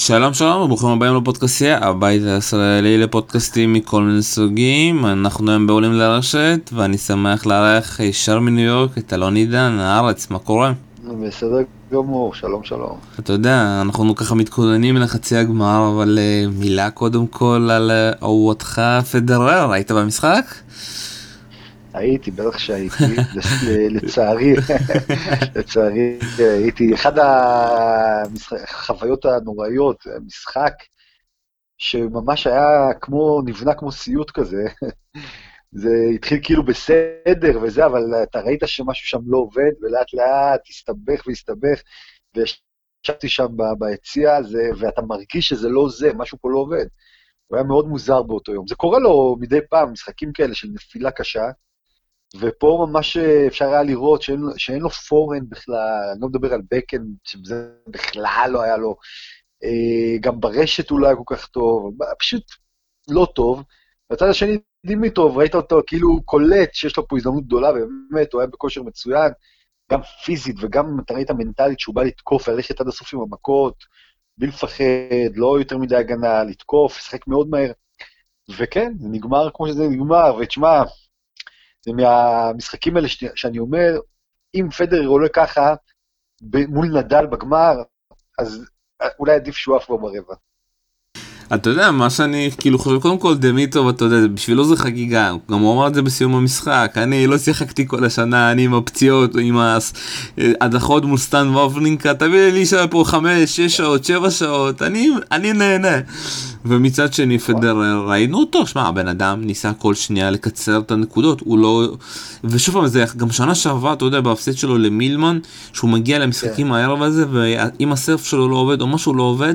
שלום שלום וברוכים הבאים לפודקאסטייה, הבית הישראלי לפודקאסטים מכל מיני סוגים. אנחנו היום בעולים לרשת ואני שמח לארח ישר מניו יורק את אלון עידן, הארץ, מה קורה? בסדר גמור, שלום שלום. אתה יודע, אנחנו ככה מתכוננים לחצי הגמר, אבל uh, מילה קודם כל על אהובתך פדרר, היית במשחק? הייתי, בטח שהייתי, לצערי, לצערי הייתי, אחד החוויות הנוראיות, משחק שממש היה כמו, נבנה כמו סיוט כזה, זה התחיל כאילו בסדר וזה, אבל אתה ראית שמשהו שם לא עובד, ולאט לאט הסתבך והסתבך, וישבתי שם ביציע הזה, ואתה מרגיש שזה לא זה, משהו פה לא עובד. הוא היה מאוד מוזר באותו יום. זה קורה לו מדי פעם, משחקים כאלה של נפילה קשה, ופה ממש אפשר היה לראות שאין, שאין לו פורן בכלל, אני לא מדבר על בקן, שזה בכלל לא היה לו, אה, גם ברשת הוא לא כל כך טוב, פשוט לא טוב. בצד השני, דימיטרוב, ראית אותו כאילו קולט שיש לו פה הזדמנות גדולה, ובאמת, הוא היה בכושר מצוין, גם פיזית וגם, אתה ראית מנטלית שהוא בא לתקוף, ללכת עד הסוף עם המכות, בלי לפחד, לא יותר מדי הגנה, לתקוף, לשחק מאוד מהר. וכן, זה נגמר כמו שזה נגמר, ותשמע, זה מהמשחקים האלה שאני אומר, אם פדרר עולה ככה מול נדל בגמר, אז אולי עדיף שהוא עף בו ברבע. אתה יודע מה שאני כאילו חושב קודם כל דמיטוב אתה יודע בשבילו זה חגיגה גם הוא אמר את זה בסיום המשחק אני לא שיחקתי כל השנה אני עם הפציעות עם ההדחות מול סטן וובלינקה תביא לי שם פה 5 6 שעות 7 שעות אני אני נהנה. ומצד שני פדרר ראינו אותו שמע הבן אדם ניסה כל שנייה לקצר את הנקודות הוא לא ושוב פעם זה גם שנה שעברה אתה יודע בהפסד שלו למילמן שהוא מגיע למשחקים כן. הערב הזה ואם הסרף שלו לא עובד או משהו לא עובד.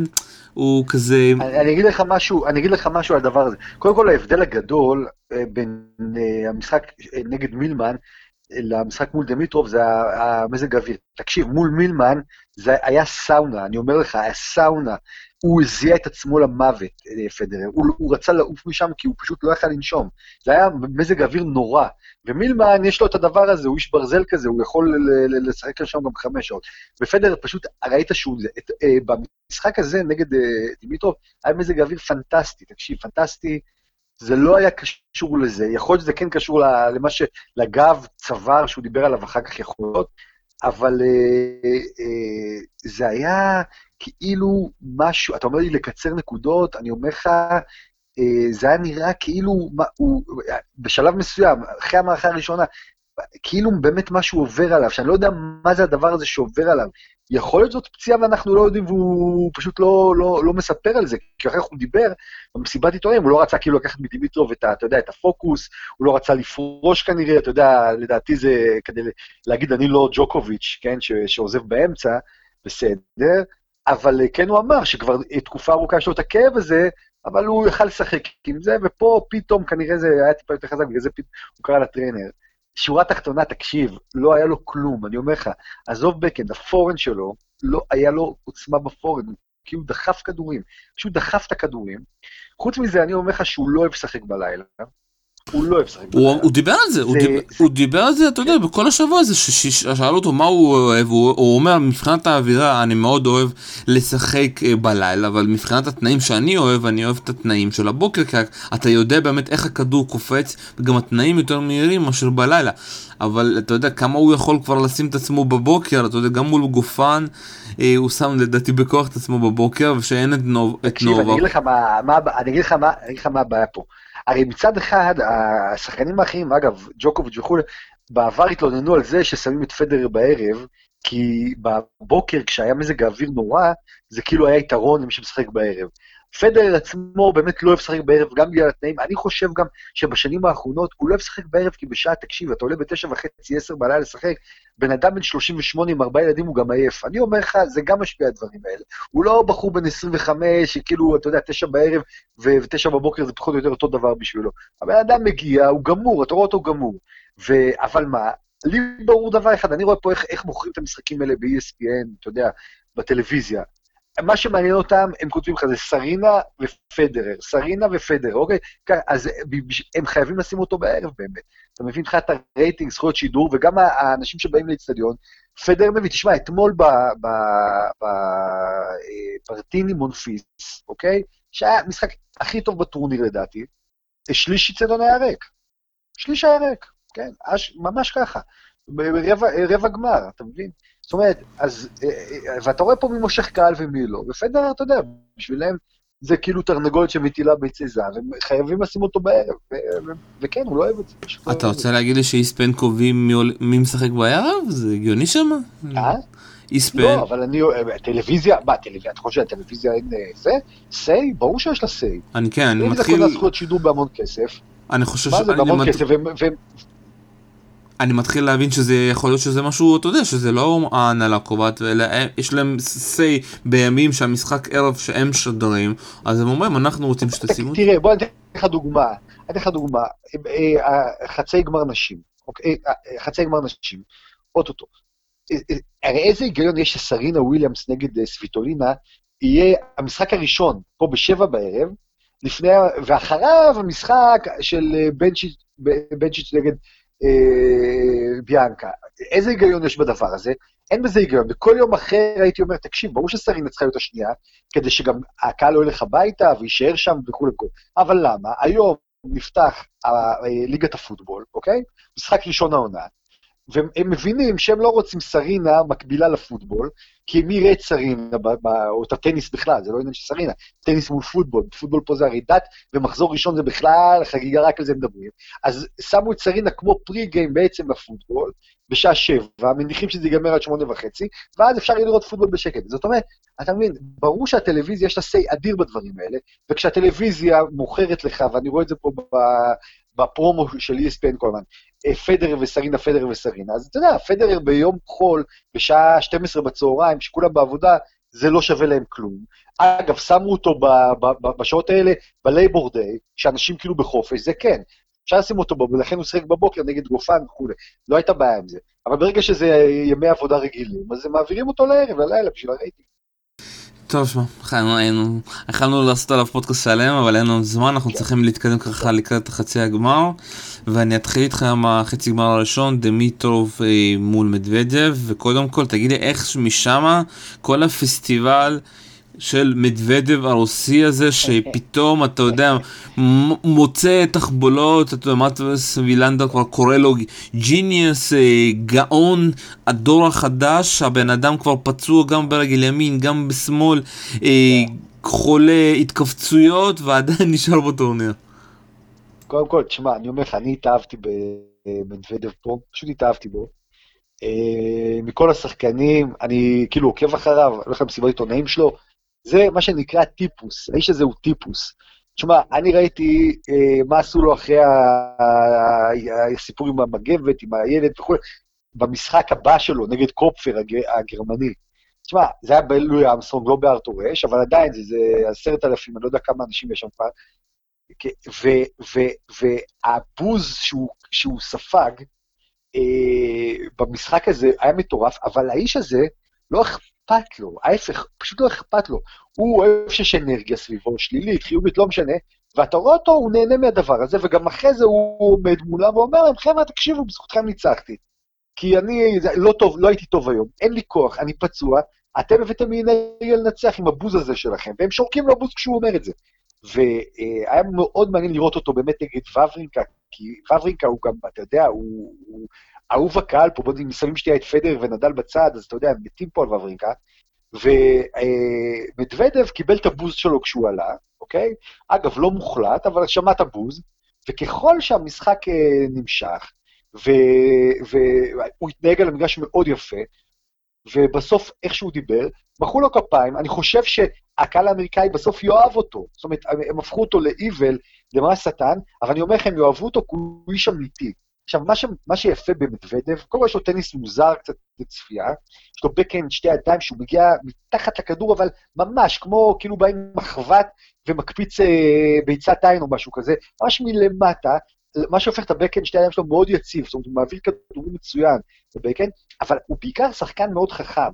הוא כזה... אני, אני אגיד לך משהו, אני אגיד לך משהו על הדבר הזה. קודם כל ההבדל הגדול אה, בין אה, המשחק אה, נגד מילמן למשחק מול דמיטרוב זה המזג האוויר. תקשיב, מול מילמן זה היה סאונה, אני אומר לך, היה סאונה. הוא הזיע את עצמו למוות, פדרר. הוא, הוא רצה לעוף משם כי הוא פשוט לא יכל לנשום. זה היה מזג אוויר נורא. ומילמן, יש לו את הדבר הזה, הוא איש ברזל כזה, הוא יכול לשחק שם גם חמש שעות. ופדר פשוט, ראית שהוא, את, אה, במשחק הזה נגד אה, דימיטרוב, היה מזג אוויר פנטסטי, תקשיב, פנטסטי. זה לא היה קשור לזה, יכול להיות שזה כן קשור למה ש... לגב צוואר שהוא דיבר עליו אחר כך יכול להיות, אבל אה, אה, זה היה כאילו משהו, אתה אומר לי לקצר נקודות, אני אומר לך, אה, זה היה נראה כאילו, מה, הוא, בשלב מסוים, אחרי המערכה הראשונה, כאילו באמת משהו עובר עליו, שאני לא יודע מה זה הדבר הזה שעובר עליו. יכול להיות זאת פציעה ואנחנו לא יודעים, והוא פשוט לא, לא, לא מספר על זה, כי אחר כך הוא דיבר במסיבת עיתונאים, הוא לא רצה כאילו לקחת מדימיטרוב את, אתה יודע, את הפוקוס, הוא לא רצה לפרוש כנראה, אתה יודע, לדעתי זה כדי להגיד, אני לא ג'וקוביץ', כן, ש, שעוזב באמצע, בסדר, אבל כן הוא אמר שכבר תקופה ארוכה יש לו את הכאב הזה, אבל הוא יכל לשחק עם זה, ופה פתאום כנראה זה היה טיפה יותר חזק, בגלל זה פתאום הוא קרא לטריינר. שורה תחתונה, תקשיב, לא היה לו כלום, אני אומר לך, עזוב בקנד, הפורן שלו, לא היה לו עוצמה בפורן, כי הוא דחף כדורים, פשוט דחף את הכדורים. חוץ מזה, אני אומר לך שהוא לא אוהב לשחק בלילה, הוא לא אוהב לשחק בלילה. הוא דיבר על זה, הוא דיבר על זה, אתה יודע, בכל השבוע הזה, ששאלו אותו מה הוא אוהב, הוא אומר, מבחינת האווירה, אני מאוד אוהב לשחק אה, בלילה, אבל מבחינת התנאים שאני אוהב, אני אוהב את התנאים של הבוקר, כי אתה יודע באמת איך הכדור קופץ, וגם התנאים יותר מהירים מאשר בלילה. אבל אתה יודע כמה הוא יכול כבר לשים את עצמו בבוקר, אתה יודע, גם מול גופן, אה, הוא שם לדעתי בכוח את עצמו בבוקר, ושאין את נובה. תקשיב, אני אגיד לך מה הבעיה פה. הרי מצד אחד, השחקנים האחרים, אגב, ג'וקוביץ' וכולי, בעבר התלוננו על זה ששמים את פדרר בערב, כי בבוקר, כשהיה מזג האוויר נורא, זה כאילו היה יתרון למי שמשחק בערב. פדרר עצמו באמת לא אוהב לשחק בערב, גם בגלל התנאים. אני חושב גם שבשנים האחרונות הוא לא אוהב לשחק בערב, כי בשעה, תקשיב, אתה עולה בתשע וחצי, עשר בלילה לשחק, בן אדם בן 38 עם ארבעה ילדים הוא גם עייף. אני אומר לך, זה גם משפיע הדברים האלה. הוא לא בחור בן 25, שכאילו, אתה יודע, תשע בערב ותשע בבוקר זה פחות או יותר אותו דבר בשבילו. הבן אדם מגיע, הוא גמור, אתה רואה אותו גמור. ו... אבל מה, לי ברור דבר אחד, אני רואה פה איך, איך מוכרים את המשחקים האלה ב-ESPN, אתה יודע, בטלוויזיה. מה שמעניין אותם, הם כותבים לך, זה סרינה ופדרר, סרינה ופדרר, אוקיי? אז הם חייבים לשים אותו בערב באמת. אתה מבין לך את הרייטינג, זכויות שידור, וגם האנשים שבאים לאצטדיון, פדרר מביא, תשמע, אתמול בפרטיני מונפיס, אוקיי? שהיה המשחק הכי טוב בטורניר לדעתי, שליש אצטדיון היה ריק. שליש היה ריק, כן? ממש ככה. רבע, רבע גמר, אתה מבין? זאת אומרת, אז, אה, אה, ואתה רואה פה מי מושך קהל ומי לא, ופדר, אתה יודע, בשבילם זה כאילו תרנגולת שמטילה ביצי זהב, הם חייבים לשים אותו בערב, וכן, הוא לא אוהב את זה. אתה רוצה להגיד לי שאיספן קובעים מי משחק בערב? זה הגיוני שם? אה? איספן. לא, אבל אני, טלוויזיה, מה, טלוויזיה, אתה חושב שהטלוויזיה אין זה? סיי? ברור שיש לה סיי. אני כן, אני מתחיל... טלוויזיה קונה זכויות שידור בהמון כסף. אני חושב ש... מה זה בהמון כסף? אני מתחיל להבין שזה יכול להיות שזה משהו, אתה יודע, שזה לא ההנהלה קובעת, אלא יש להם say בימים שהמשחק ערב שהם משדרים, אז הם אומרים, אנחנו רוצים שתשימו... תראה, בוא אני אתן לך דוגמה, אני אתן לך דוגמה, אה, חצי גמר נשים, אוקיי, אה, חצי גמר נשים, אוטוטו. אה, הרי איזה היגיון יש שסרינה וויליאמס נגד סוויטולינה, יהיה המשחק הראשון, פה בשבע בערב, לפני, ואחריו המשחק של בנצ'יץ' נגד אה, ביאנקה. איזה היגיון יש בדבר הזה? אין בזה היגיון. בכל יום אחר הייתי אומר, תקשיב, ברור שסרינה צריכה להיות השנייה, כדי שגם הקהל לא ילך הביתה ויישאר שם וכולי וכולי. אבל למה? היום נפתח אה, ליגת הפוטבול, אוקיי? משחק ראשון העונה. והם מבינים שהם לא רוצים סרינה מקבילה לפוטבול, כי מי יראה את סרינה, או את הטניס בכלל, זה לא עניין של סרינה, טניס מול פוטבול, פוטבול פה זה הרי דת, ומחזור ראשון זה בכלל חגיגה, רק על זה מדברים. אז שמו את סרינה כמו פרי גיים בעצם לפוטבול, בשעה שבע, מניחים שזה ייגמר עד שמונה וחצי, ואז אפשר יהיה לראות פוטבול בשקט. זאת אומרת, אתה מבין, ברור שהטלוויזיה יש לה say אדיר בדברים האלה, וכשהטלוויזיה מוכרת לך, ואני רואה את זה פה בפרומו של ESPN כל הזמן, אה, פדרר וסרינה, פדרר וסרינה, אז אתה יודע, פדרר ביום חול, בשעה 12 בצהריים, כשכולם בעבודה, זה לא שווה להם כלום. אגב, שמו אותו ב, ב, ב, בשעות האלה בלייבור דיי, שאנשים כאילו בחופש, זה כן. אפשר לשים אותו ולכן הוא שיחק בבוקר נגד גופן וכולי. לא הייתה בעיה עם זה. אבל ברגע שזה ימי עבודה רגילים, אז הם מעבירים אותו לערב, ללילה, בשביל הרייטינג. טוב, שמע, היינו, יכלנו לעשות עליו פודקאסט שלם, אבל אין לנו זמן, אנחנו. צריכים להתקדם ככה לקראת חצי הגמר. ואני אתחיל איתך עם החצי גמר הראשון, דמיטרוב אה, מול מדוודב, וקודם כל תגיד לי איך משם כל הפסטיבל של מדוודב הרוסי הזה, שפתאום, אתה יודע, מוצא תחבולות, אתה יודע, מטווס וילנדר כבר קורא לו ג'יניוס, אה, גאון, הדור החדש, הבן אדם כבר פצוע גם ברגל ימין, גם בשמאל, אה, חולה התכווצויות, ועדיין נשאר בטורניר. קודם כל, תשמע, אני אומר לך, אני התאהבתי במדוודב פה, פשוט התאהבתי בו. אה, מכל השחקנים, אני כאילו עוקב אחריו, הולך למסיבות עיתונאים שלו, זה מה שנקרא טיפוס, האיש הזה הוא טיפוס. תשמע, אני ראיתי אה, מה עשו לו אחרי הסיפור עם המגבת, עם הילד וכו', במשחק הבא שלו נגד קופפר הגרמני. תשמע, זה היה בלואי אמסטרונג, לא בארתור אש, אבל עדיין זה, זה עשרת אלפים, אני לא יודע כמה אנשים יש שם כבר. והבוז שהוא, שהוא ספג אה, במשחק הזה היה מטורף, אבל האיש הזה, לא אכפת לו, ההפך, פשוט לא אכפת לו. הוא אוהב שיש אנרגיה סביבו, שלילית, חיובית, לא משנה, ואתה רואה אותו, הוא נהנה מהדבר הזה, וגם אחרי זה הוא עומד מולם ואומר להם, חבר'ה, תקשיבו, בזכותכם ניצחתי. כי אני לא טוב, לא הייתי טוב היום, אין לי כוח, אני פצוע, אתם הבאתם לי אנרגיה לנצח עם הבוז הזה שלכם, והם שורקים לו בוז כשהוא אומר את זה. והיה מאוד מעניין לראות אותו באמת נגד וברינקה, כי וברינקה הוא גם, אתה יודע, הוא, הוא אהוב הקהל פה, בואו נסיים שנייה את פדר ונדל בצד, אז אתה יודע, הם מתים פה על וברינקה. ומדוודב קיבל את הבוז שלו כשהוא עלה, אוקיי? אגב, לא מוחלט, אבל שמע את הבוז, וככל שהמשחק אה, נמשך, והוא התנהג על המגרש מאוד יפה, ובסוף, איך שהוא דיבר, מחאו לו כפיים, אני חושב שהקהל האמריקאי בסוף יאהב אותו. זאת אומרת, הם הפכו אותו לאיבל, למראה שטן, אבל אני אומר לכם, יאהבו אותו כי הוא איש אמיתי. עכשיו, מה, ש... מה שיפה במדוודב, קודם כל יש לו טניס מוזר קצת לצפייה, יש לו בקאנד שתי ידיים שהוא מגיע מתחת לכדור, אבל ממש כמו כאילו בא עם מחבת ומקפיץ אה, ביצת עין או משהו כזה, ממש מלמטה, מה שהופך את הבקאנד שתי הידיים שלו מאוד יציב, זאת אומרת, הוא מעביר כדורים מצוין בבקאנד, אבל הוא בעיקר שחקן מאוד חכם.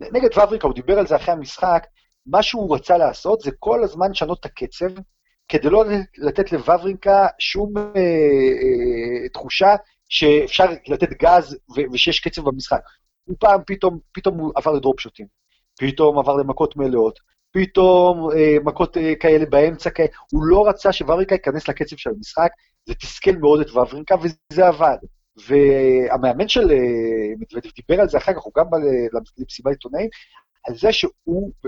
נגד ובריקה, הוא דיבר על זה אחרי המשחק, מה שהוא רצה לעשות זה כל הזמן לשנות את הקצב, כדי לא לתת לוורינקה שום אה, אה, תחושה שאפשר לתת גז ו- ושיש קצב במשחק. הוא פעם, פתאום, פתאום הוא עבר לדרופ שוטים, פתאום עבר למכות מלאות, פתאום אה, מכות אה, כאלה באמצע כאלה, הוא לא רצה שוורינקה ייכנס לקצב של המשחק, זה תסכל מאוד את וורינקה, וזה עבד. והמאמן של אה, מדוודב דיבר על זה אחר כך, הוא גם בא למסיבת עיתונאים, על זה שהוא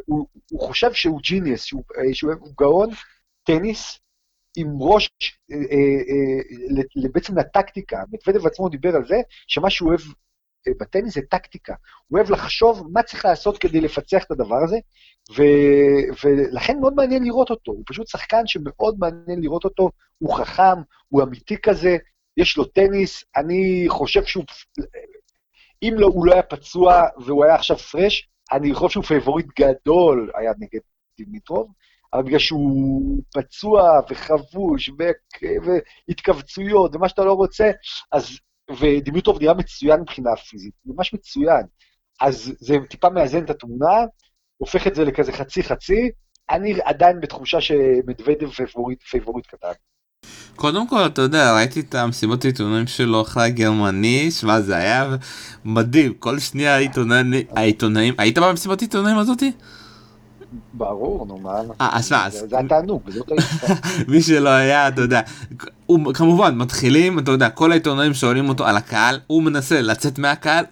הוא, הוא חושב שהוא ג'יניוס, שהוא, אה, שהוא גאון טניס עם ראש, אה, אה, בעצם לטקטיקה. מדוודב עצמו דיבר על זה, שמה שהוא אוהב בטניס זה טקטיקה. הוא אוהב לחשוב מה צריך לעשות כדי לפצח את הדבר הזה, ו, ולכן מאוד מעניין לראות אותו. הוא פשוט שחקן שמאוד מעניין לראות אותו, הוא חכם, הוא אמיתי כזה, יש לו טניס, אני חושב שהוא... אם לא, הוא לא היה פצוע והוא היה עכשיו פרש, אני חושב שהוא פייבוריט גדול היה נגד דימיטרוב, אבל בגלל שהוא פצוע וחבוש והתכווצויות ומה שאתה לא רוצה, אז, ודימיטרוב נראה מצוין מבחינה פיזית, ממש מצוין. אז זה טיפה מאזן את התמונה, הופך את זה לכזה חצי-חצי, אני עדיין בתחושה שמדוודב פייבוריט, פייבוריט קטן. קודם כל, אתה יודע, ראיתי את המסיבות העיתונאים שלו אחרי הגרמני, שמע, זה היה מדהים, כל שנייה העיתונאים, היית במסיבות העיתונאים הזאתי? ברור, נו מה, אה, שמע, זה התענוג, זאת הייתה. מי שלא היה, אתה יודע, הוא כמובן מתחילים, אתה יודע, כל העיתונאים שואלים אותו על הקהל, הוא מנסה לצאת מהקהל,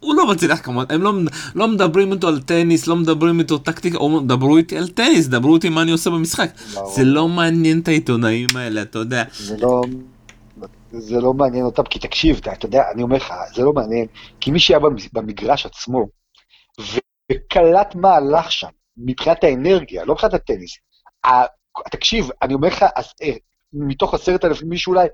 הוא לא מצליח כמובן, הם לא, לא מדברים איתו על טניס, לא מדברים איתו טקטיקה, דברו איתי על טניס, דברו איתי מה אני עושה במשחק. ברור. זה לא מעניין את העיתונאים האלה, אתה יודע. זה לא, זה לא מעניין אותם, כי תקשיב, אתה, אתה יודע, אני אומר לך, זה לא מעניין, כי מי שהיה במגרש עצמו, וקלט מה הלך שם, מבחינת האנרגיה, לא מבחינת הטניס. תקשיב, אני אומר לך, אה, מתוך עשרת אלפים מישהו אולי,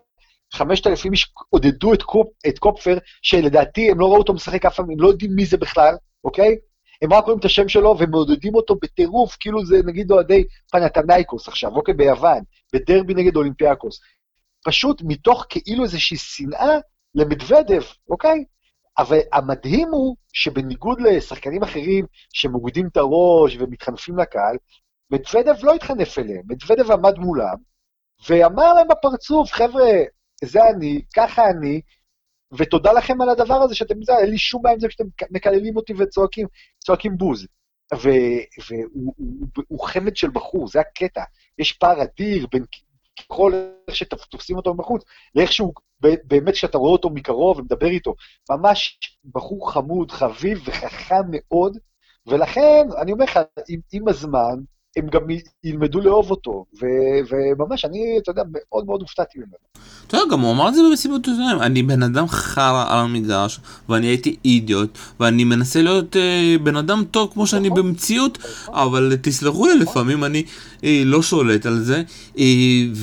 חמשת אלפים איש עודדו את, קופ, את קופפר, שלדעתי הם לא ראו אותו משחק אף פעם, הם לא יודעים מי זה בכלל, אוקיי? הם רק רואים את השם שלו ומעודדים אותו בטירוף, כאילו זה נגיד אוהדי פנתנייקוס עכשיו, אוקיי, ביוון, בדרבי נגד אולימפיאקוס. פשוט מתוך כאילו איזושהי שנאה למדוודב, אוקיי? אבל המדהים הוא שבניגוד לשחקנים אחרים שמורידים את הראש ומתחנפים לקהל, מדוודב לא התחנף אליהם, מדוודב עמד מולם, ואמר להם בפרצוף, חבר'ה, זה אני, ככה אני, ותודה לכם על הדבר הזה שאתם, זה, אין לי שום בעיה עם זה שאתם מקללים אותי וצועקים, צועקים בוז. והוא חמד של בחור, זה הקטע. יש פער אדיר בין כל איך שתופסים אותו בחוץ, לאיך שהוא, באמת כשאתה רואה אותו מקרוב ומדבר איתו, ממש בחור חמוד, חביב וחכם מאוד, ולכן, אני אומר לך, עם, עם הזמן, הם גם ילמדו לאהוב אותו, ו- וממש, אני, אתה יודע, מאוד מאוד הופתעתי ממנו. אתה יודע, גם הוא אמר את זה במסיבות עיתונאים, אני בן אדם חרא על המגרש, ואני הייתי אידיוט, ואני מנסה להיות אה, בן אדם טוב כמו שאני נכון. במציאות, נכון. אבל תסלחו לי, לפעמים אני אה, לא שולט על זה, אה,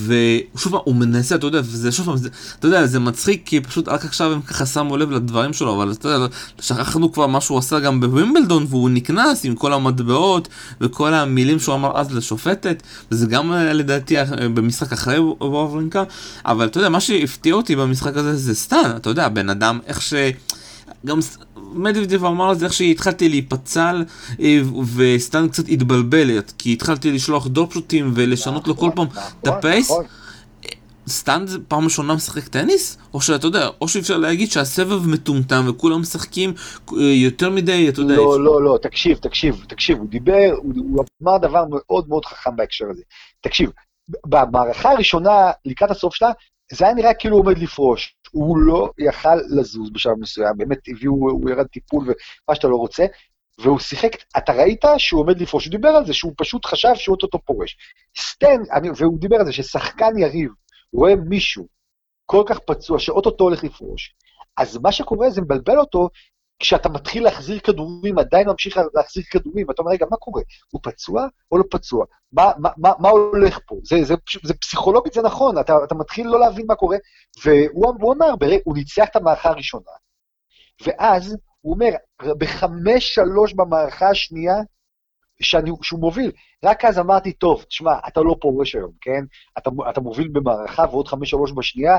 ושוב פעם, הוא מנסה, אתה יודע, וזה שוב פעם, אתה יודע, זה מצחיק, כי פשוט רק עכשיו הם ככה שמו לב לדברים שלו, אבל אתה יודע, שכחנו כבר מה שהוא עשה גם בווימבלדון, והוא נקנס עם כל המטבעות, וכל המילים שהוא אמר אז לשופטת, וזה גם אה, לדעתי אה, במשחק אחרי וברינקה, אבל אתה יודע, מה שהפתיע אותי במשחק הזה זה סטן, אתה יודע, בן אדם, איך ש... גם מדוודב אמר את זה איך שהתחלתי להיפצע אה, וסטן קצת התבלבל כי התחלתי לשלוח drop shot ים ולשנות לו כל פעם את נכון, ה pace נכון. סטן פעם ראשונה משחק טניס? או שאתה יודע, או שאפשר להגיד שהסבב מטומטם וכולם משחקים אה, יותר מדי, אתה יודע... לא, לא, לא, תקשיב, תקשיב, תקשיב, הוא דיבר, הוא, הוא אמר דבר מאוד מאוד חכם בהקשר הזה. תקשיב, במערכה הראשונה, לקראת הסוף שלה, זה היה נראה כאילו הוא עומד לפרוש. הוא לא יכל לזוז בשלב מסוים, באמת הביאו, הוא ירד טיפול ומה שאתה לא רוצה, והוא שיחק, אתה ראית שהוא עומד לפרוש, הוא דיבר על זה, שהוא פשוט חשב שהוא אוטוטו פורש. סטן, אני, והוא דיבר על זה ששחקן יריב רואה מישהו כל כך פצוע, שאו-טו-טו הולך לפרוש, אז מה שקורה זה מבלבל אותו כשאתה מתחיל להחזיר כדורים, עדיין ממשיך להחזיר כדורים, ואתה אומר, רגע, מה קורה? הוא פצוע או לא פצוע? מה, מה, מה, מה הולך פה? זה, זה, זה, זה פסיכולוגית, זה נכון, אתה, אתה מתחיל לא להבין מה קורה, והוא אמר, הוא ניצח את המערכה הראשונה, ואז הוא אומר, בחמש שלוש במערכה השנייה, שאני, שהוא מוביל. רק אז אמרתי, טוב, תשמע, אתה לא פורש היום, כן? אתה, אתה מוביל במערכה ועוד חמש שלוש בשנייה,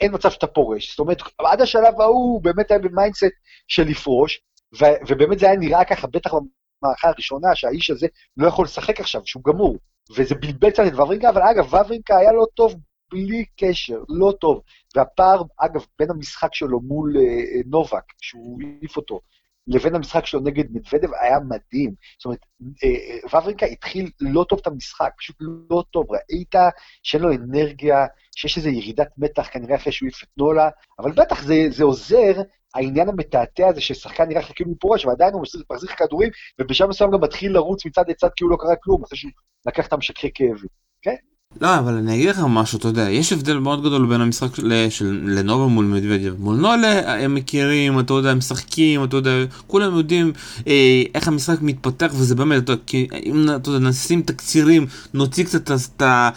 אין מצב שאתה פורש. זאת אומרת, עד השלב ההוא הוא באמת היה ב mindset של לפרוש, ו, ובאמת זה היה נראה ככה, בטח במערכה הראשונה, שהאיש הזה לא יכול לשחק עכשיו, שהוא גמור. וזה בלבל קצת את וברינקה, אבל אגב, וברינקה היה לו טוב בלי קשר, לא טוב. והפער, אגב, בין המשחק שלו מול אה, אה נובק, שהוא העיף אותו, לבין המשחק שלו נגד מדוודב היה מדהים. זאת אומרת, אה, אה, וברינקה התחיל לא טוב את המשחק, פשוט לא טוב. ראית שאין לו אנרגיה, שיש איזו ירידת מתח כנראה אחרי שהוא את נולה, אבל בטח זה, זה עוזר, העניין המתעתע הזה ששחקן נראה לך כאילו הוא פורש, ועדיין הוא מחזיק כדורים, ובשלב מסוים גם מתחיל לרוץ מצד לצד כאילו לא קרה כלום, אחרי שהוא לקח את המשככי כאבים, כן? לא, אבל אני אגיד לך משהו, אתה יודע, יש הבדל מאוד גדול בין המשחק של, של לנובה מול מדוודיו. מול נולה הם מכירים, אתה יודע, הם משחקים, אתה יודע, כולם יודעים אה, איך המשחק מתפתח, וזה באמת, אתה, כי אם אתה יודע, נשים תקצירים, נוציא קצת את ה...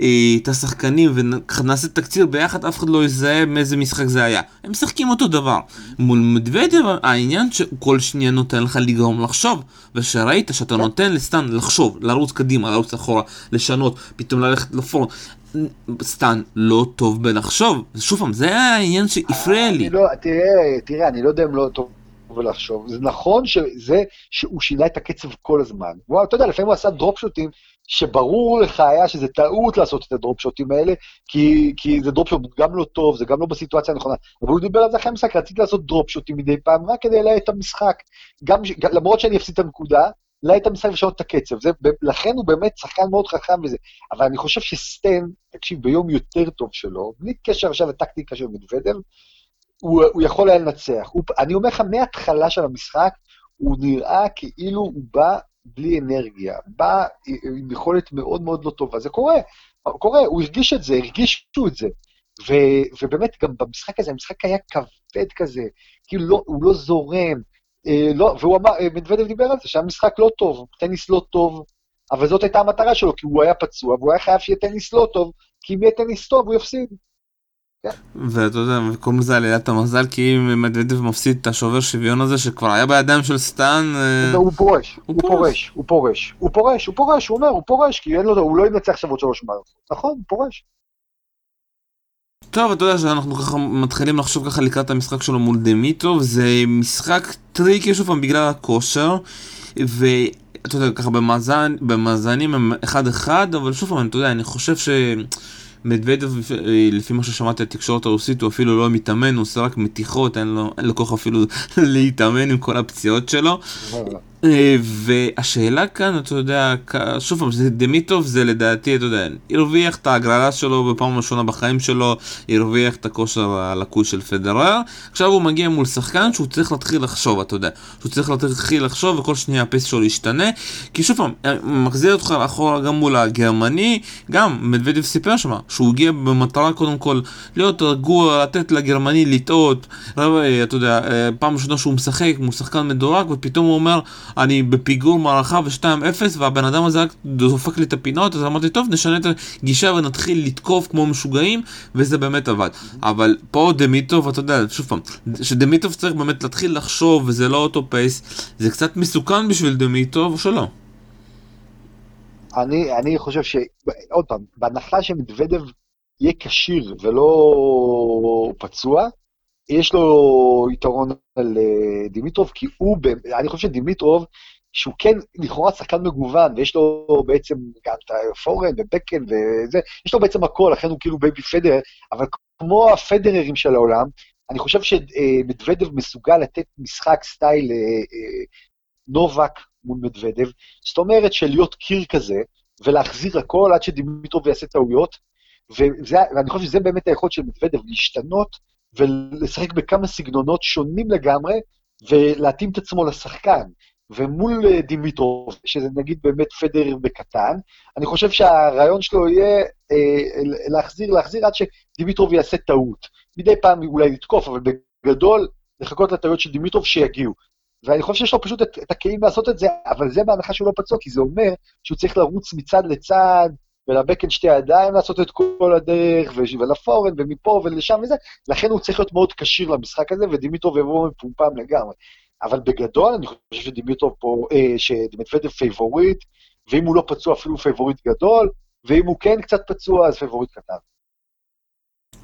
אה, את השחקנים ונעשה תקציר ביחד, אף אחד לא יזהה מאיזה משחק זה היה. הם משחקים אותו דבר. מול מדוודיו העניין שכל שנייה נותן לך לגרום לחשוב, ושראית שאתה נותן לסטן לחשוב, לרוץ קדימה, לרוץ אחורה, לשנות, פתאום ללכת לפורט. סטן לא טוב בלחשוב, שוב פעם, זה העניין שהפריע לי. לא, תראה, תראה, אני לא יודע אם לא טוב ולחשוב. זה נכון שזה שהוא שינה את הקצב כל הזמן. וואו, אתה יודע, לפעמים הוא עשה drop shot ים שברור לך היה שזה טעות לעשות את ה drop shot ים האלה, כי, כי זה drop shot גם לא טוב, זה גם לא בסיטואציה הנכונה. אבל הוא דיבר על זה אחרי המשחק, רציתי לעשות drop shot ים מדי פעם, רק כדי להאט את המשחק. גם, למרות שאני אפסיד את הנקודה, להאט את המשחק ולשנות את הקצב. זה, לכן הוא באמת שחקן מאוד חכם וזה. אבל אני חושב שסטן, תקשיב, ביום יותר טוב שלו, בלי קשר עכשיו לטקטיקה של מדוודר, הוא, הוא יכול היה לנצח. הוא, אני אומר לך, מההתחלה של המשחק, הוא נראה כאילו הוא בא בלי אנרגיה, בא עם יכולת מאוד מאוד לא טובה. זה קורה, קורה, הוא הרגיש את זה, הרגישו את זה. ו, ובאמת, גם במשחק הזה, המשחק היה כבד כזה, כאילו לא, הוא לא זורם. אה, לא, והוא אמר, אה, מדוודב דיבר על זה, שהמשחק לא טוב, טניס לא טוב, אבל זאת הייתה המטרה שלו, כי הוא היה פצוע, והוא היה חייב שיהיה טניס לא טוב, כי אם יהיה טניס טוב, הוא יפסיד. ואתה יודע, קוראים לזה אלילת המזל, כי אם מדוודב מפסיד את השובר שוויון הזה, שכבר היה בידיים של סטן... אה, הוא פורש, הוא פורש, הוא פורש, הוא פורש, הוא פורש, הוא אומר, הוא פורש, כי הוא לא ינצח עכשיו עוד שלוש מערכות. נכון, הוא פורש. טוב, אתה יודע שאנחנו ככה מתחילים לחשוב ככה לקראת המשחק שלו מול דימיטרוב, זה משחק tricky שוב פעם בגלל הכושר, ואתה יודע, ככה במאזן, במאזנים הם אחד אחד, אבל שוב פעם, אתה יודע, אני חושב ש... מדוודב, לפי מה ששמעתי התקשורת הרוסית, הוא אפילו לא מתאמן, הוא עושה רק מתיחות, אין לו, אין לו כוח אפילו להתאמן עם כל הפציעות שלו. אה, והשאלה כאן, אתה יודע, שוב פעם, דמיטוב זה לדעתי, אתה יודע, הרוויח את ההגרלה שלו בפעם הראשונה בחיים שלו, הרוויח את הכושר הלקוי של פדרר, עכשיו הוא מגיע מול שחקן שהוא צריך להתחיל לחשוב, אתה יודע, שהוא צריך להתחיל לחשוב וכל שנייה הפס שלו ישתנה, כי שוב פעם, אה, מחזיר אותך אחורה גם מול הגרמני, גם מדוודב סיפר שם, שהוא הגיע במטרה קודם כל להיות רגוע, לתת לגרמני לטעות, אה, אתה יודע, פעם ראשונה שהוא משחק מול שחקן מדורג, ופתאום הוא אומר, אני בפיגור מערכה ו-2-0 והבן אדם הזה רק דופק לי את הפינות, אז אמרתי, טוב, נשנה את הגישה ונתחיל לתקוף כמו משוגעים, וזה באמת עבד. אבל פה דמיטוב, אתה יודע, שוב פעם, שדמיטוב צריך באמת להתחיל לחשוב, וזה לא אותו פייס, זה קצת מסוכן בשביל דמיטוב, או שלא? אני, אני חושב ש... עוד פעם, בהנחה שמדוודב יהיה כשיר ולא פצוע, יש לו יתרון על אה, דימיטרוב, כי הוא, אני חושב שדימיטרוב, שהוא כן לכאורה שחקן מגוון, ויש לו בעצם גם את ה forehand ו backhand וזה, יש לו בעצם הכל, לכן הוא כאילו baby פדרר, אבל כמו הפדררים של העולם, אני חושב שמדוודב מסוגל לתת משחק style אה, אה, נובק מול מדוודב, זאת אומרת של להיות קיר כזה, ולהחזיר הכל עד שדימיטרוב יעשה טעויות, וזה, ואני חושב שזה באמת היכולת של מדוודב, להשתנות ולשחק בכמה סגנונות שונים לגמרי, ולהתאים את עצמו לשחקן. ומול אה, דימיטרוב, שזה נגיד באמת פדר בקטן, אני חושב שהרעיון שלו יהיה אה, להחזיר, להחזיר עד שדימיטרוב יעשה טעות. מדי פעם אולי לתקוף, אבל בגדול, לחכות לטעויות של דימיטרוב שיגיעו. ואני חושב שיש לו פשוט את, את הכלים לעשות את זה, אבל זה בהנחה שהוא לא פצוע, כי זה אומר שהוא צריך לרוץ מצד לצד, ולבקן שתי ידיים לעשות את כל הדרך, ולפורן, ומפה ולשם וזה, לכן הוא צריך להיות מאוד כשיר למשחק הזה, ודימיטרוב יבוא מפומפם לגמרי. אבל בגדול, אני חושב שדימיטרוב פה, אה, שמדוודב פייבוריט, ואם הוא לא פצוע אפילו פייבוריט גדול, ואם הוא כן קצת פצוע, אז פייבוריט קטן.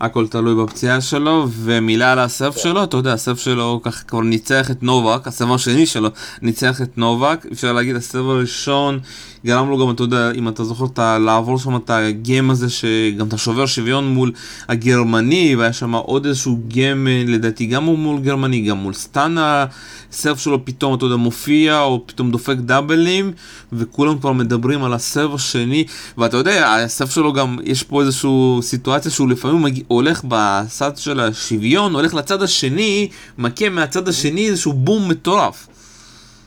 הכל תלוי בפציעה שלו, ומילה על ה serve שלו, אתה יודע, ה serve שלו ככה כבר ניצח את נובק, ה serve השני שלו ניצח את נובק, אפשר להגיד ה serve הראשון גרם לו גם, אתה יודע, אם אתה זוכר, אתה לעבור שם את ה game הזה, שגם אתה שובר שוויון מול הגרמני, והיה שם עוד איזשהו game, לדעתי גם מול גרמני, גם מול סטן ה serve שלו פתאום, אתה יודע, מופיע, או פתאום דופק double ים, וכולם כבר מדברים על הסרף השני, ואתה יודע, הסרף שלו גם, יש פה איזושהי סיטואציה שהוא לפעמים הולך בצד של השוויון, הולך לצד השני, מכה מהצד השני איזשהו בום מטורף.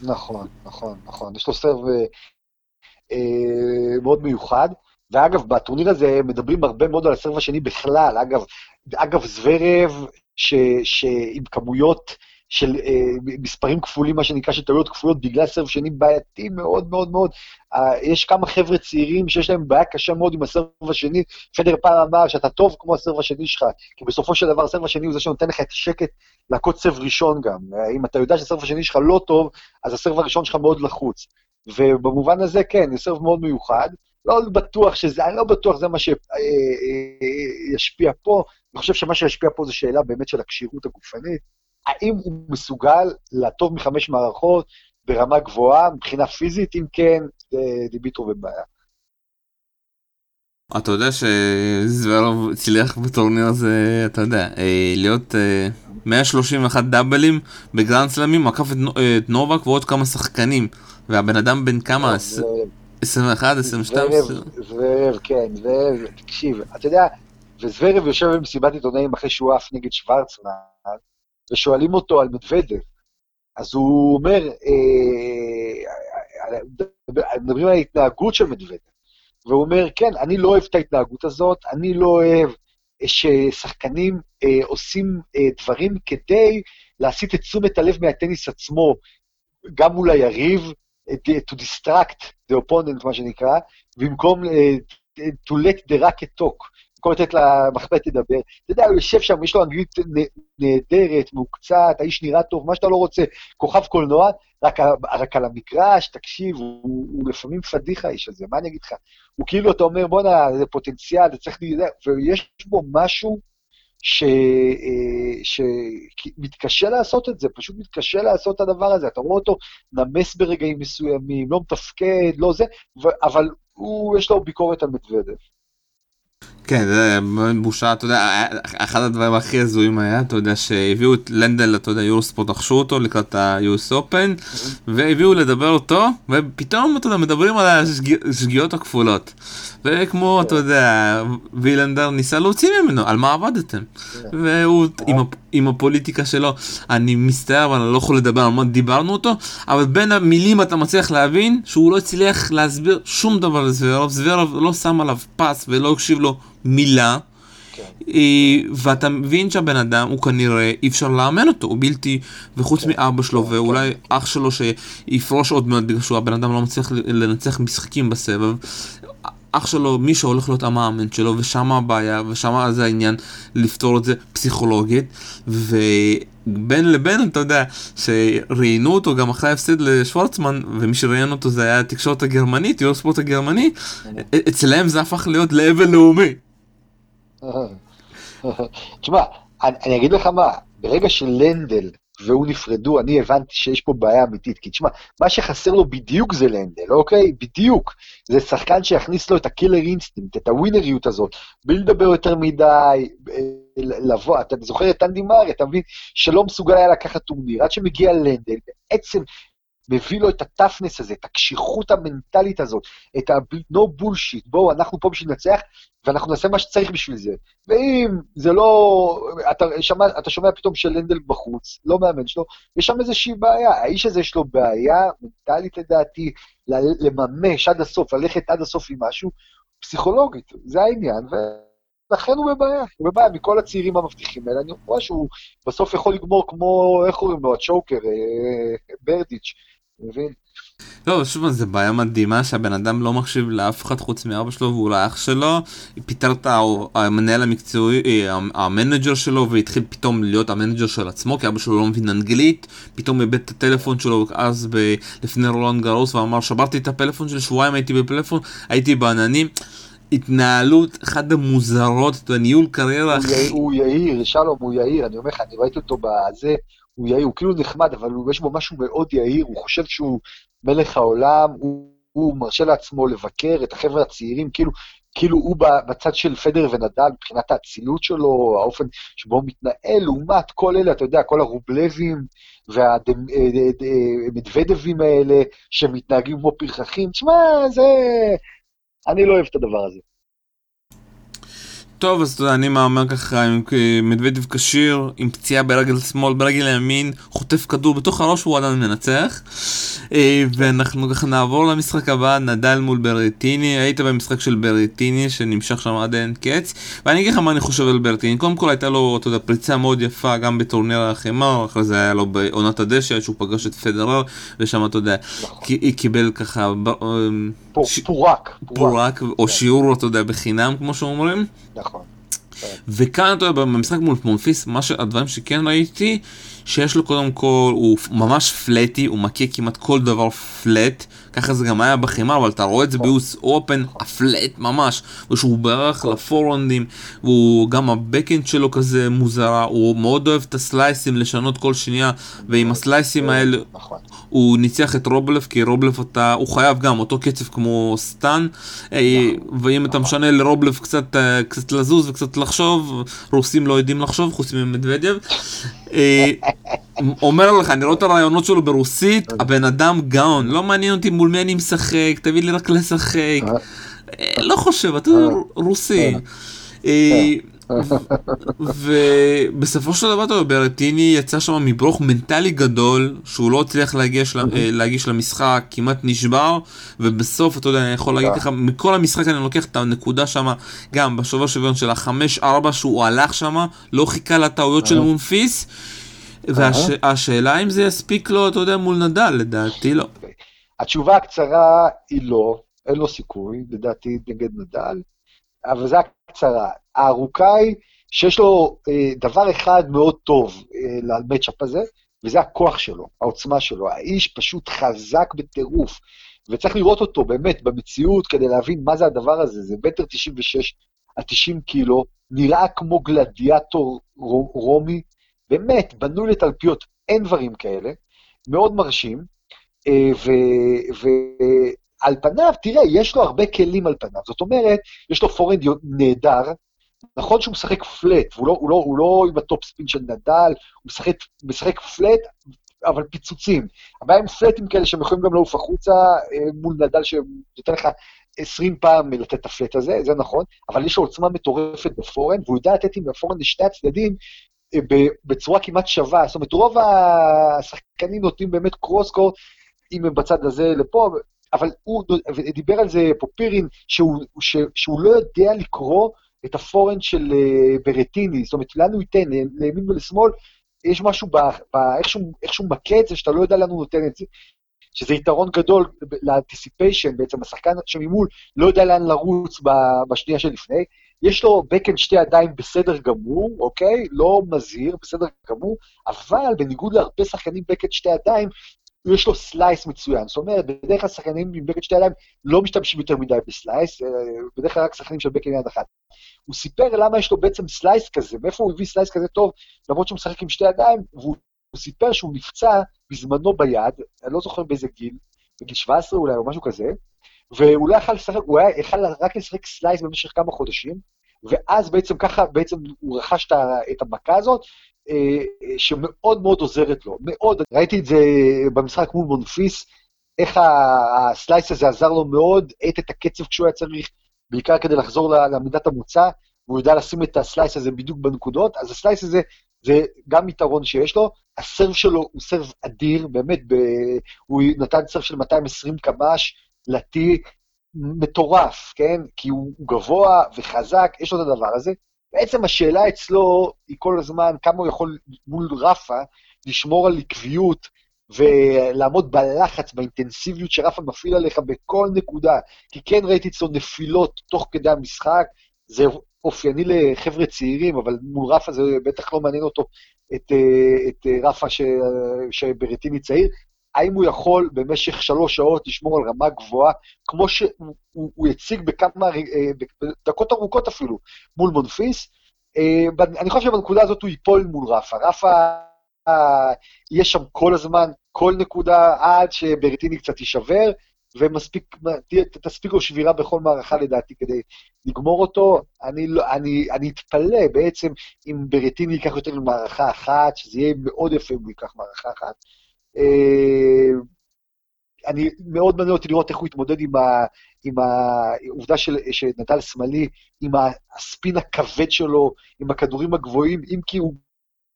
נכון, נכון, נכון. יש לו סרב אה, מאוד מיוחד. ואגב, בטורניר הזה מדברים הרבה מאוד על הסרב השני בכלל. אגב, אגב זוורב, ש, שעם כמויות של אה, מספרים כפולים, מה שנקרא, של טעויות כפולות, בגלל סרב שני בעייתי מאוד מאוד מאוד. אה, יש כמה חבר'ה צעירים שיש להם בעיה קשה מאוד עם הסרב השני. פדר פעם אמר שאתה טוב כמו הסרב השני שלך, כי בסופו של דבר הסרב השני הוא זה שנותן לך את השקט להכות סרב ראשון גם. אה, אם אתה יודע שהסרב השני שלך לא טוב, אז הסרב הראשון שלך מאוד לחוץ. ובמובן הזה, כן, זה סרב מאוד מיוחד. לא בטוח שזה, אני לא בטוח זה מה שישפיע פה. אני חושב שמה שישפיע פה זה שאלה באמת של הכשירות הגופנית. האם הוא מסוגל לטוב מחמש מערכות ברמה גבוהה, מבחינה פיזית? אם כן, דיביטרו בבעיה. אתה יודע שזוורוב הצליח בטורניר הזה, אתה יודע, אה, להיות 131 אה, דאבלים בגרנד סלמים, עקף את נובק ועוד כמה שחקנים. והבן אדם בן כמה? 21, 22? זוורב, כן, זוורב, תקשיב, אתה יודע, וזוורב יושב במסיבת עיתונאים אחרי שהוא עף נגד שוורצמן, ושואלים אותו על מדוודב. אז הוא אומר, אה, מדברים על ההתנהגות של מדוודב. והוא אומר, כן, אני לא אוהב את ההתנהגות הזאת, אני לא אוהב ששחקנים אה, עושים אה, דברים כדי להסיט את תשומת הלב מהטניס עצמו, גם מול היריב, to distract the opponent, מה שנקרא, במקום to let the racket talk. במקום לתת למחבט לדבר. אתה יודע, הוא יושב שם, יש לו אנגלית נהדרת, מעוקצת, האיש נראה טוב, מה שאתה לא רוצה, כוכב קולנוע, רק, רק על המגרש, תקשיב, הוא, הוא לפעמים פדיחה האיש הזה, מה אני אגיד לך? הוא כאילו, אתה אומר, בואנה, זה פוטנציאל, זה צריך, ויש בו משהו ש... אה, שמתקשה לעשות את זה, פשוט מתקשה לעשות את הדבר הזה. אתה רואה אותו נמס ברגעים מסוימים, לא מתפקד, לא זה, אבל הוא, יש לו ביקורת על מדוודב. כן, זה בושה, אתה יודע, אחד הדברים הכי הזויים היה, אתה יודע, שהביאו את לנדל, אתה יודע, יורוספורט, רכשו אותו לקראת ה-US Open, והביאו לדבר אותו, ופתאום, אתה יודע, מדברים על השגיאות הכפולות. וכמו, אתה יודע, וילנדר ניסה להוציא ממנו, על מה עבדתם? והוא, עם הפוליטיקה שלו, אני מצטער, אבל אני לא יכול לדבר על מה דיברנו אותו, אבל בין המילים אתה מצליח להבין שהוא לא הצליח להסביר שום דבר לזוורוב, זוורוב לא שם עליו פס ולא הקשיב לו מילה. כן. אה, ואתה מבין שהבן אדם הוא כנראה אי אפשר לאמן אותו, הוא בלתי, וחוץ כן. מאבא שלו כן, ואולי אח שלו שיפרוש עוד מעט בגלל שהוא הבן אדם לא מצליח לנצח משחקים בסבב, אח שלו, מי שהולך להיות המאמן שלו, ושם הבעיה, ושם זה העניין לפתור את זה פסיכולוגית, ובין לבין, אתה יודע, שראיינו אותו גם אחרי ההפסד לשוורצמן, ומי שראיין אותו זה היה התקשורת הגרמנית, Eurosport הגרמני, אצלם זה הפך להיות לאבל לאומי. תשמע, אני אגיד לך מה, ברגע שלנדל והוא נפרדו, אני הבנתי שיש פה בעיה אמיתית. כי תשמע, מה שחסר לו בדיוק זה לנדל, אוקיי? בדיוק. זה שחקן שיכניס לו את ה killer instinct, את הווינריות הזאת, בלי לדבר יותר מדי, אה, לבוא, אתה זוכר את אנדי מארי, אתה מבין? שלא מסוגל היה לקחת טורניר, עד שמגיע לנדל, בעצם מביא לו את הטפנס הזה, את הקשיחות המנטלית הזאת, את ה-no bullshit, בואו, אנחנו פה בשביל לנצח, ואנחנו נעשה מה שצריך בשביל זה. ואם זה לא... אתה, שומע, אתה שומע פתאום שלנדל בחוץ, לא מאמן שלו, יש שם איזושהי בעיה. האיש הזה יש לו בעיה מנטלית לדעתי, לממש עד הסוף, ללכת עד הסוף עם משהו, פסיכולוגית, זה העניין, ולכן הוא בבעיה, הוא בבעיה מכל הצעירים המבטיחים האלה, אני רואה שהוא בסוף יכול לגמור כמו, איך קוראים לו, הצ'וקר, אה, ברדיץ', מבין? לא, שוב, זה בעיה מדהימה שהבן אדם לא מקשיב לאף אחד חוץ מאבא שלו ואולי אח שלו. פיטר את המנהל המקצועי, אה, המנג'ר שלו והתחיל פתאום להיות המנג'ר של עצמו כי אבא שלו לא מבין אנגלית. פתאום איבד את הטלפון שלו אז ב... לפני רולנד גרוס ואמר שברתי את הפלאפון שלי, שבועיים הייתי בפלאפון, הייתי בעננים. התנהלות אחת המוזרות, ניהול קריירה הכי... הוא יאיר, שלום, הוא יאיר, אני אומר לך, אני ראיתי אותו בזה, הוא יאיר, הוא כאילו נחמד, אבל יש בו משהו מאוד יאיר, הוא חושב שהוא מלך העולם, הוא, הוא מרשה לעצמו לבקר את החבר'ה הצעירים, כאילו, כאילו הוא בצד של פדר ונדל מבחינת האצילות שלו, האופן שבו הוא מתנהל, לעומת כל אלה, אתה יודע, כל הרובלבים והמדוודבים האלה, שמתנהגים כמו פרחחים, תשמע, זה... אני לא אוהב את הדבר הזה. טוב, אז אתה יודע, אני מהמר ככה עם מדוודב כשיר, עם פציעה ברגל שמאל, ברגל ימין, חוטף כדור בתוך הראש הוא עדיין מנצח. אה, ואנחנו ככה נעבור למשחק הבא, נדל מול ברטיני, היית במשחק של ברטיני שנמשך שם עד אין קץ, ואני אגיד לך מה אני חושב על ברטיני, קודם כל הייתה לו, אתה יודע, פריצה מאוד יפה גם בטורניר החמר, אחרי זה היה לו בעונת הדשא, שהוא פגש את פדרר, ושם אתה יודע, נכון. קיבל ככה... פורק. פורק, או כן. שיעור, אתה יודע, בחינם, כמו שאומרים. נכון. וכאן, אתה יודע, במשחק מול מונפיס, מה שהדברים שכן ראיתי, שיש לו קודם כל, הוא ממש פלטי, הוא מכה כמעט כל דבר פלט, ככה זה גם היה בחימה, אבל אתה רואה את זה ביוס אופן, הפלט ממש, ושהוא ברח לפורנדים, והוא גם הבקאנד שלו כזה מוזרה, הוא מאוד אוהב את הסלייסים לשנות כל שנייה, ועם הסלייסים האלה נכון. הוא ניצח את רובלף, כי רובלף אתה, הוא חייב גם אותו קצב כמו סטן, אה. ואם אתה. משנה לרובלף קצת, אה, קצת לזוז וקצת לחשוב, רוסים לא יודעים לחשוב חוץ ממדוודיו. אה, אומר לך, אני רואה את הרעיונות שלו ברוסית, הבן אדם גאון, לא מעניין אותי מול מי אני משחק, תביא לי רק לשחק. לא חושב, אתה רוסי. ובסופו של דבר, אתה ברטיני יצא שם מברוך מנטלי גדול, שהוא לא הצליח להגיש, להגיש למשחק, כמעט נשבר, ובסוף, אתה יודע, אני יכול להגיד לך, מכל המשחק אני לוקח את הנקודה שם, גם בשובר שוויון של החמש ארבע שהוא הלך שם, לא חיכה לטעויות של מונפיס. והשאלה אם זה יספיק לו, אתה יודע, מול נדל, לדעתי לא. התשובה הקצרה היא לא, אין לו סיכוי, לדעתי, נגד נדל, אבל זו הקצרה. הארוכה היא שיש לו אה, דבר אחד מאוד טוב אה, למצ'אפ הזה, וזה הכוח שלו, העוצמה שלו. האיש פשוט חזק בטירוף, וצריך לראות אותו באמת במציאות כדי להבין מה זה הדבר הזה. זה מטר 96 על 90 קילו, נראה כמו גלדיאטור רומי, באמת, בנוי לתלפיות, אין דברים כאלה, מאוד מרשים, אה, ועל פניו, תראה, יש לו הרבה כלים על פניו, זאת אומרת, יש לו forehand נהדר, נכון שהוא משחק flat, והוא לא, הוא לא, הוא לא עם ה topspin של נדל, הוא משחק, משחק flat, אבל פיצוצים. הבעיה עם flat ים כאלה שהם יכולים גם לעוף החוצה אה, מול נדל שנותן לך 20 פעם לתת את ה flat הזה, זה נכון, אבל יש לו עוצמה מטורפת ב forehand, והוא יודע לתת עם ה forehand לשני הצדדים אה, בצורה כמעט שווה. זאת אומרת, רוב השחקנים נותנים באמת cross court, אם הם בצד הזה לפה, אבל הוא דיבר על זה פופירין, שהוא, שהוא לא יודע לקרוא את ה forehand של אה, ברטיני, זאת אומרת, לאן הוא ייתן, לימין ולשמאל, יש משהו באיך שהוא מכה את זה, שאתה לא יודע לאן הוא נותן את זה. שזה יתרון גדול ל anticipation, בעצם השחקן שממול לא יודע לאן לרוץ בשנייה שלפני. יש לו בקהנד שתי ידיים בסדר גמור, אוקיי? לא מזהיר, בסדר גמור, אבל בניגוד להרבה שחקנים בקהנד שתי ידיים, יש לו סלייס מצוין. זאת אומרת, בדרך כלל שחקנים עם בקהנד שתי ידיים לא משתמשים יותר מדי בסלייס, אה, בדרך כלל רק שחקנים של בקהנד יד אחת. הוא סיפר למה יש לו בעצם סלייס כזה, מאיפה הוא הביא סלייס כזה טוב, למרות שהוא משחק עם שתי ידיים, והוא סיפר שהוא נפצע בזמנו ביד, אני לא זוכר באיזה גיל, בגיל 17 אולי, או משהו כזה, והוא לא יכל לשחק, הוא היה יכל רק לשחק סלייס במשך כמה חודשים, ואז בעצם ככה, בעצם הוא רכש את המכה הזאת, אה, שמאוד מאוד עוזרת לו, מאוד. ראיתי את זה במשחק מול מונפיס, איך הסלייס הזה עזר לו מאוד, האט את הקצב כשהוא היה צריך, בעיקר כדי לחזור למידת המוצא, והוא יודע לשים את הסלייס הזה בדיוק בנקודות, אז הסלייס הזה זה גם יתרון שיש לו. הסרב שלו הוא סרב אדיר, באמת, ב... הוא נתן סרב של 220 קמ"ש, לטי, מטורף, כן? כי הוא, גבוה וחזק, יש לו את הדבר הזה. בעצם השאלה אצלו היא כל הזמן כמה הוא יכול מול רפה לשמור על עקביות ולעמוד בלחץ, באינטנסיביות שרפה מפעיל עליך בכל נקודה. כי כן ראיתי אצלו נפילות תוך כדי המשחק, זה אופייני לחבר'ה צעירים, אבל מול רפה זה בטח לא מעניין אותו את, את רפה ש, שברטיני צעיר. האם הוא יכול במשך שלוש שעות לשמור על רמה גבוהה, כמו שהוא הציג בכמה, דקות ארוכות אפילו, מול מונפיס. אני חושב שבנקודה הזאת הוא ייפול מול רפה. רפה יהיה שם כל הזמן, כל נקודה, עד שברטיני קצת יישבר, ומספיק, תספיק לו שבירה בכל מערכה לדעתי כדי לגמור אותו. אני, לא, אני, אני אתפלא בעצם אם ברטיני ייקח יותר ממערכה אחת, שזה יהיה מאוד יפה אם הוא ייקח מערכה אחת. אה, אני מאוד מעניין אותי לראות איך הוא יתמודד עם, ה, עם העובדה של, שנדל שמאלי, עם הספין הכבד שלו, עם הכדורים הגבוהים, אם כי הוא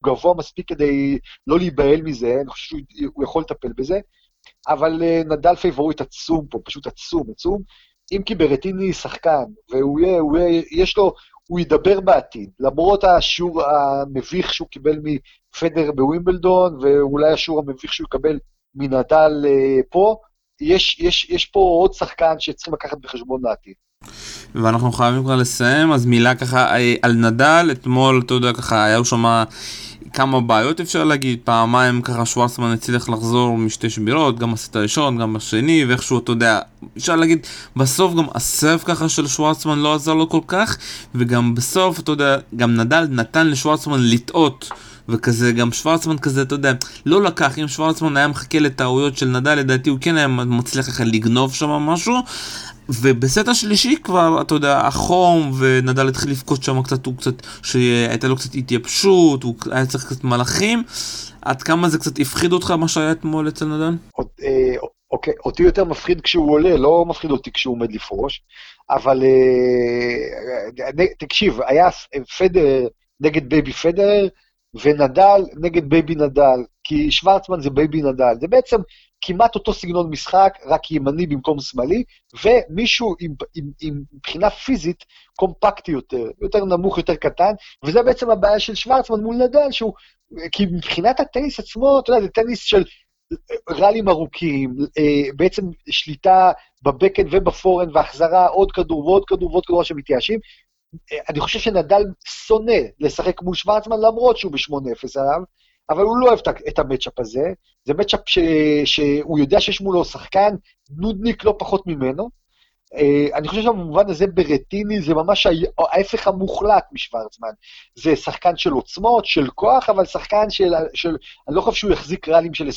גבוה מספיק כדי לא להיבהל מזה, אני חושב שהוא יכול לטפל בזה. אבל אה, נדל פייבוריט עצום פה, פשוט עצום, עצום. אם כי ברטיני שחקן, והוא יהיה, הוא יהיה, יש לו, הוא ידבר בעתיד, למרות השיעור המביך שהוא קיבל מפדר בווימבלדון, ואולי השיעור המביך שהוא יקבל מנדל אה, פה, יש, יש, יש פה עוד שחקן שצריכים לקחת בחשבון לעתיד. ואנחנו חייבים כבר לסיים, אז מילה ככה אה, על נדל, אתמול, אתה יודע, ככה, היה שם כמה בעיות אפשר להגיד, פעמיים ככה שוורצמן הצליח לחזור משתי שבירות, גם בסט הראשון, גם בשני, ואיכשהו, אתה יודע, אפשר להגיד, בסוף גם הסרב ככה של שוורצמן לא עזר לו כל כך, וגם בסוף, אתה יודע, גם נדל נתן לשוורצמן לטעות. וכזה, גם שוורצמן כזה, אתה יודע, לא לקח, אם שוורצמן היה מחכה לטעויות של נדל, לדעתי הוא כן היה מצליח ככה לגנוב שם משהו, ובסט השלישי כבר, אתה יודע, החום, ונדל התחיל לבכות שם קצת, הוא קצת, שהייתה לו קצת התייבשות, הוא היה צריך קצת מלאכים. עד כמה זה קצת הפחיד אותך, מה שהיה אתמול אצל נדל? אה, אוקיי, אותי יותר מפחיד כשהוא עולה, לא מפחיד אותי כשהוא עומד לפרוש, אבל אה, תקשיב, היה פדר נגד baby פדר, ונדל נגד baby נדל, כי שוורצמן זה baby נדל. זה בעצם כמעט אותו סגנון משחק, רק ימני במקום שמאלי, ומישהו עם, עם, עם מבחינה פיזית קומפקטי יותר, יותר נמוך, יותר קטן, וזה בעצם הבעיה של שוורצמן מול נדל, שהוא, כי מבחינת הטניס עצמו, אתה יודע, זה טניס של ראלים ארוכים, אה, בעצם שליטה בבקן ובפורן, והחזרה עוד כדור ועוד כדור ועוד כדור שמתייאשים. אה, אני חושב שנדל שונא לשחק מול שוורצמן, למרות שהוא ב-8-0 עליו, אבל הוא לא אוהב את המצ'אפ הזה, זה מצ'אפ ש... שהוא יודע שיש מולו שחקן נודניק לא פחות ממנו. Uh, אני חושב שבמובן הזה ברטיני זה ממש ההפך המוחלט משוורצמן. זה שחקן של עוצמות, של כוח, אבל שחקן של... של אני לא חושב שהוא יחזיק ראלים של 20-25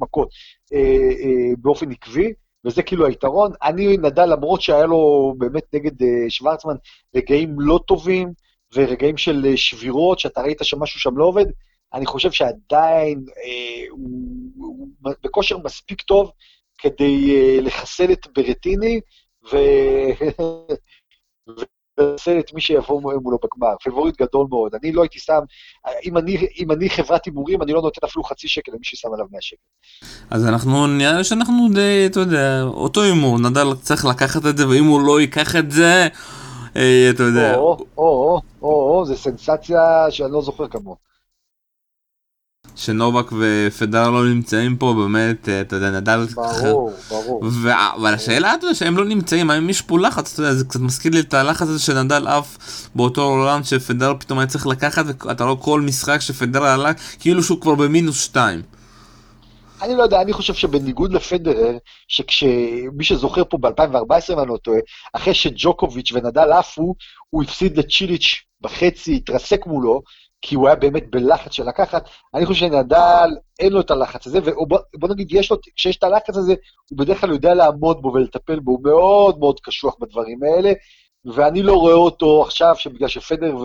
מכות uh, uh, באופן עקבי, וזה כאילו היתרון. אני נדל, למרות שהיה לו באמת נגד uh, שוורצמן רגעים לא טובים, ורגעים של שבירות, שאתה ראית שמשהו שם לא עובד, אני חושב שעדיין אה, הוא, הוא בכושר מספיק טוב כדי אה, לחסל את ברטיני ו... ולחסל את מי שיבוא מולו בגמר. פבוריט גדול מאוד. אני לא הייתי שם, אם אני, אם אני חברת הימורים, אני לא נותן אפילו חצי שקל למי ששם עליו 100 שקל. אז אנחנו, נראה שאנחנו די, אתה יודע, אותו הימור, נדל צריך לקחת את זה, ואם הוא לא ייקח את זה, אה, אתה יודע. או, או, או, או, זה סנסציה שאני לא זוכר כמוה. שנובק ופדר לא נמצאים פה, באמת, אה, אתה יודע, נדל... ברור, ברור. אבל השאלה, אתה יודע, שהם לא נמצאים, האם יש פה לחץ, אתה יודע, זה קצת מזכיר לי את הלחץ הזה שנדל עף באותו עולם שפדר פתאום היה צריך לקחת, ואתה רואה כל משחק שפדר עלה, כאילו שהוא כבר במינוס שתיים. אני לא יודע, אני חושב שבניגוד לפדרר, שכשמי שזוכר פה ב-2014, אם אני לא טועה, אחרי שג'וקוביץ' ונדל עפו, הוא הפסיד לצ'יליץ' בחצי, התרסק מולו, כי הוא היה באמת בלחץ של לקחת. אני חושב שנדל, אין לו את הלחץ הזה, ובוא נגיד, יש לו, כשיש את הלחץ הזה, הוא בדרך כלל יודע לעמוד בו ולטפל בו, הוא מאוד מאוד קשוח בדברים האלה, ואני לא רואה אותו עכשיו, שבגלל שפדר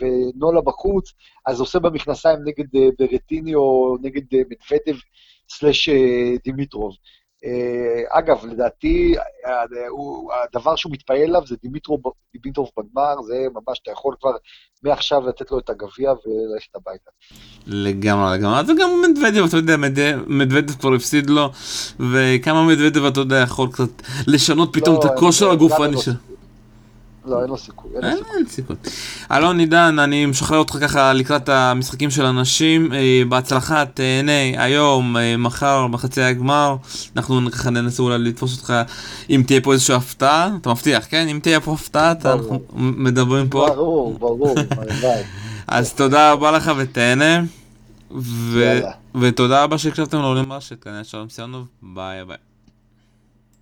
ונולה בחוץ, אז עושה במכנסיים נגד אה, ברטיני או נגד אה, מדוודב סלאש אה, דימיטרוב. אה, אגב, לדעתי, הדבר שהוא מתפעל עליו זה דימיטרוב, בגמר, זה ממש, אתה יכול כבר מעכשיו לתת לו את הגביע וללכת הביתה. לגמרי, לגמרי. זה גם מדוודב, אתה יודע, מדוודב כבר הפסיד לו, וכמה מדוודב, אתה יודע, יכול קצת לשנות פתאום את לא, הכושר הגופני שלו. לא, אין לו סיכוי. אין סיכוי. אלון עידן, אני משחרר אותך ככה לקראת המשחקים של הנשים. אה, בהצלחה, תהנה היום, אה, מחר, בחצי הגמר. אנחנו ככה ננסה אולי לתפוס אותך אם תהיה פה איזושהי הפתעה. אתה מבטיח, כן? אם תהיה פה הפתעה, אנחנו מדברים פה. ברור, ברור, אז תודה רבה לך ותהנה. ותודה רבה שהקשבתם לעולים רשת, היה שלום סיונוב, ביי ביי.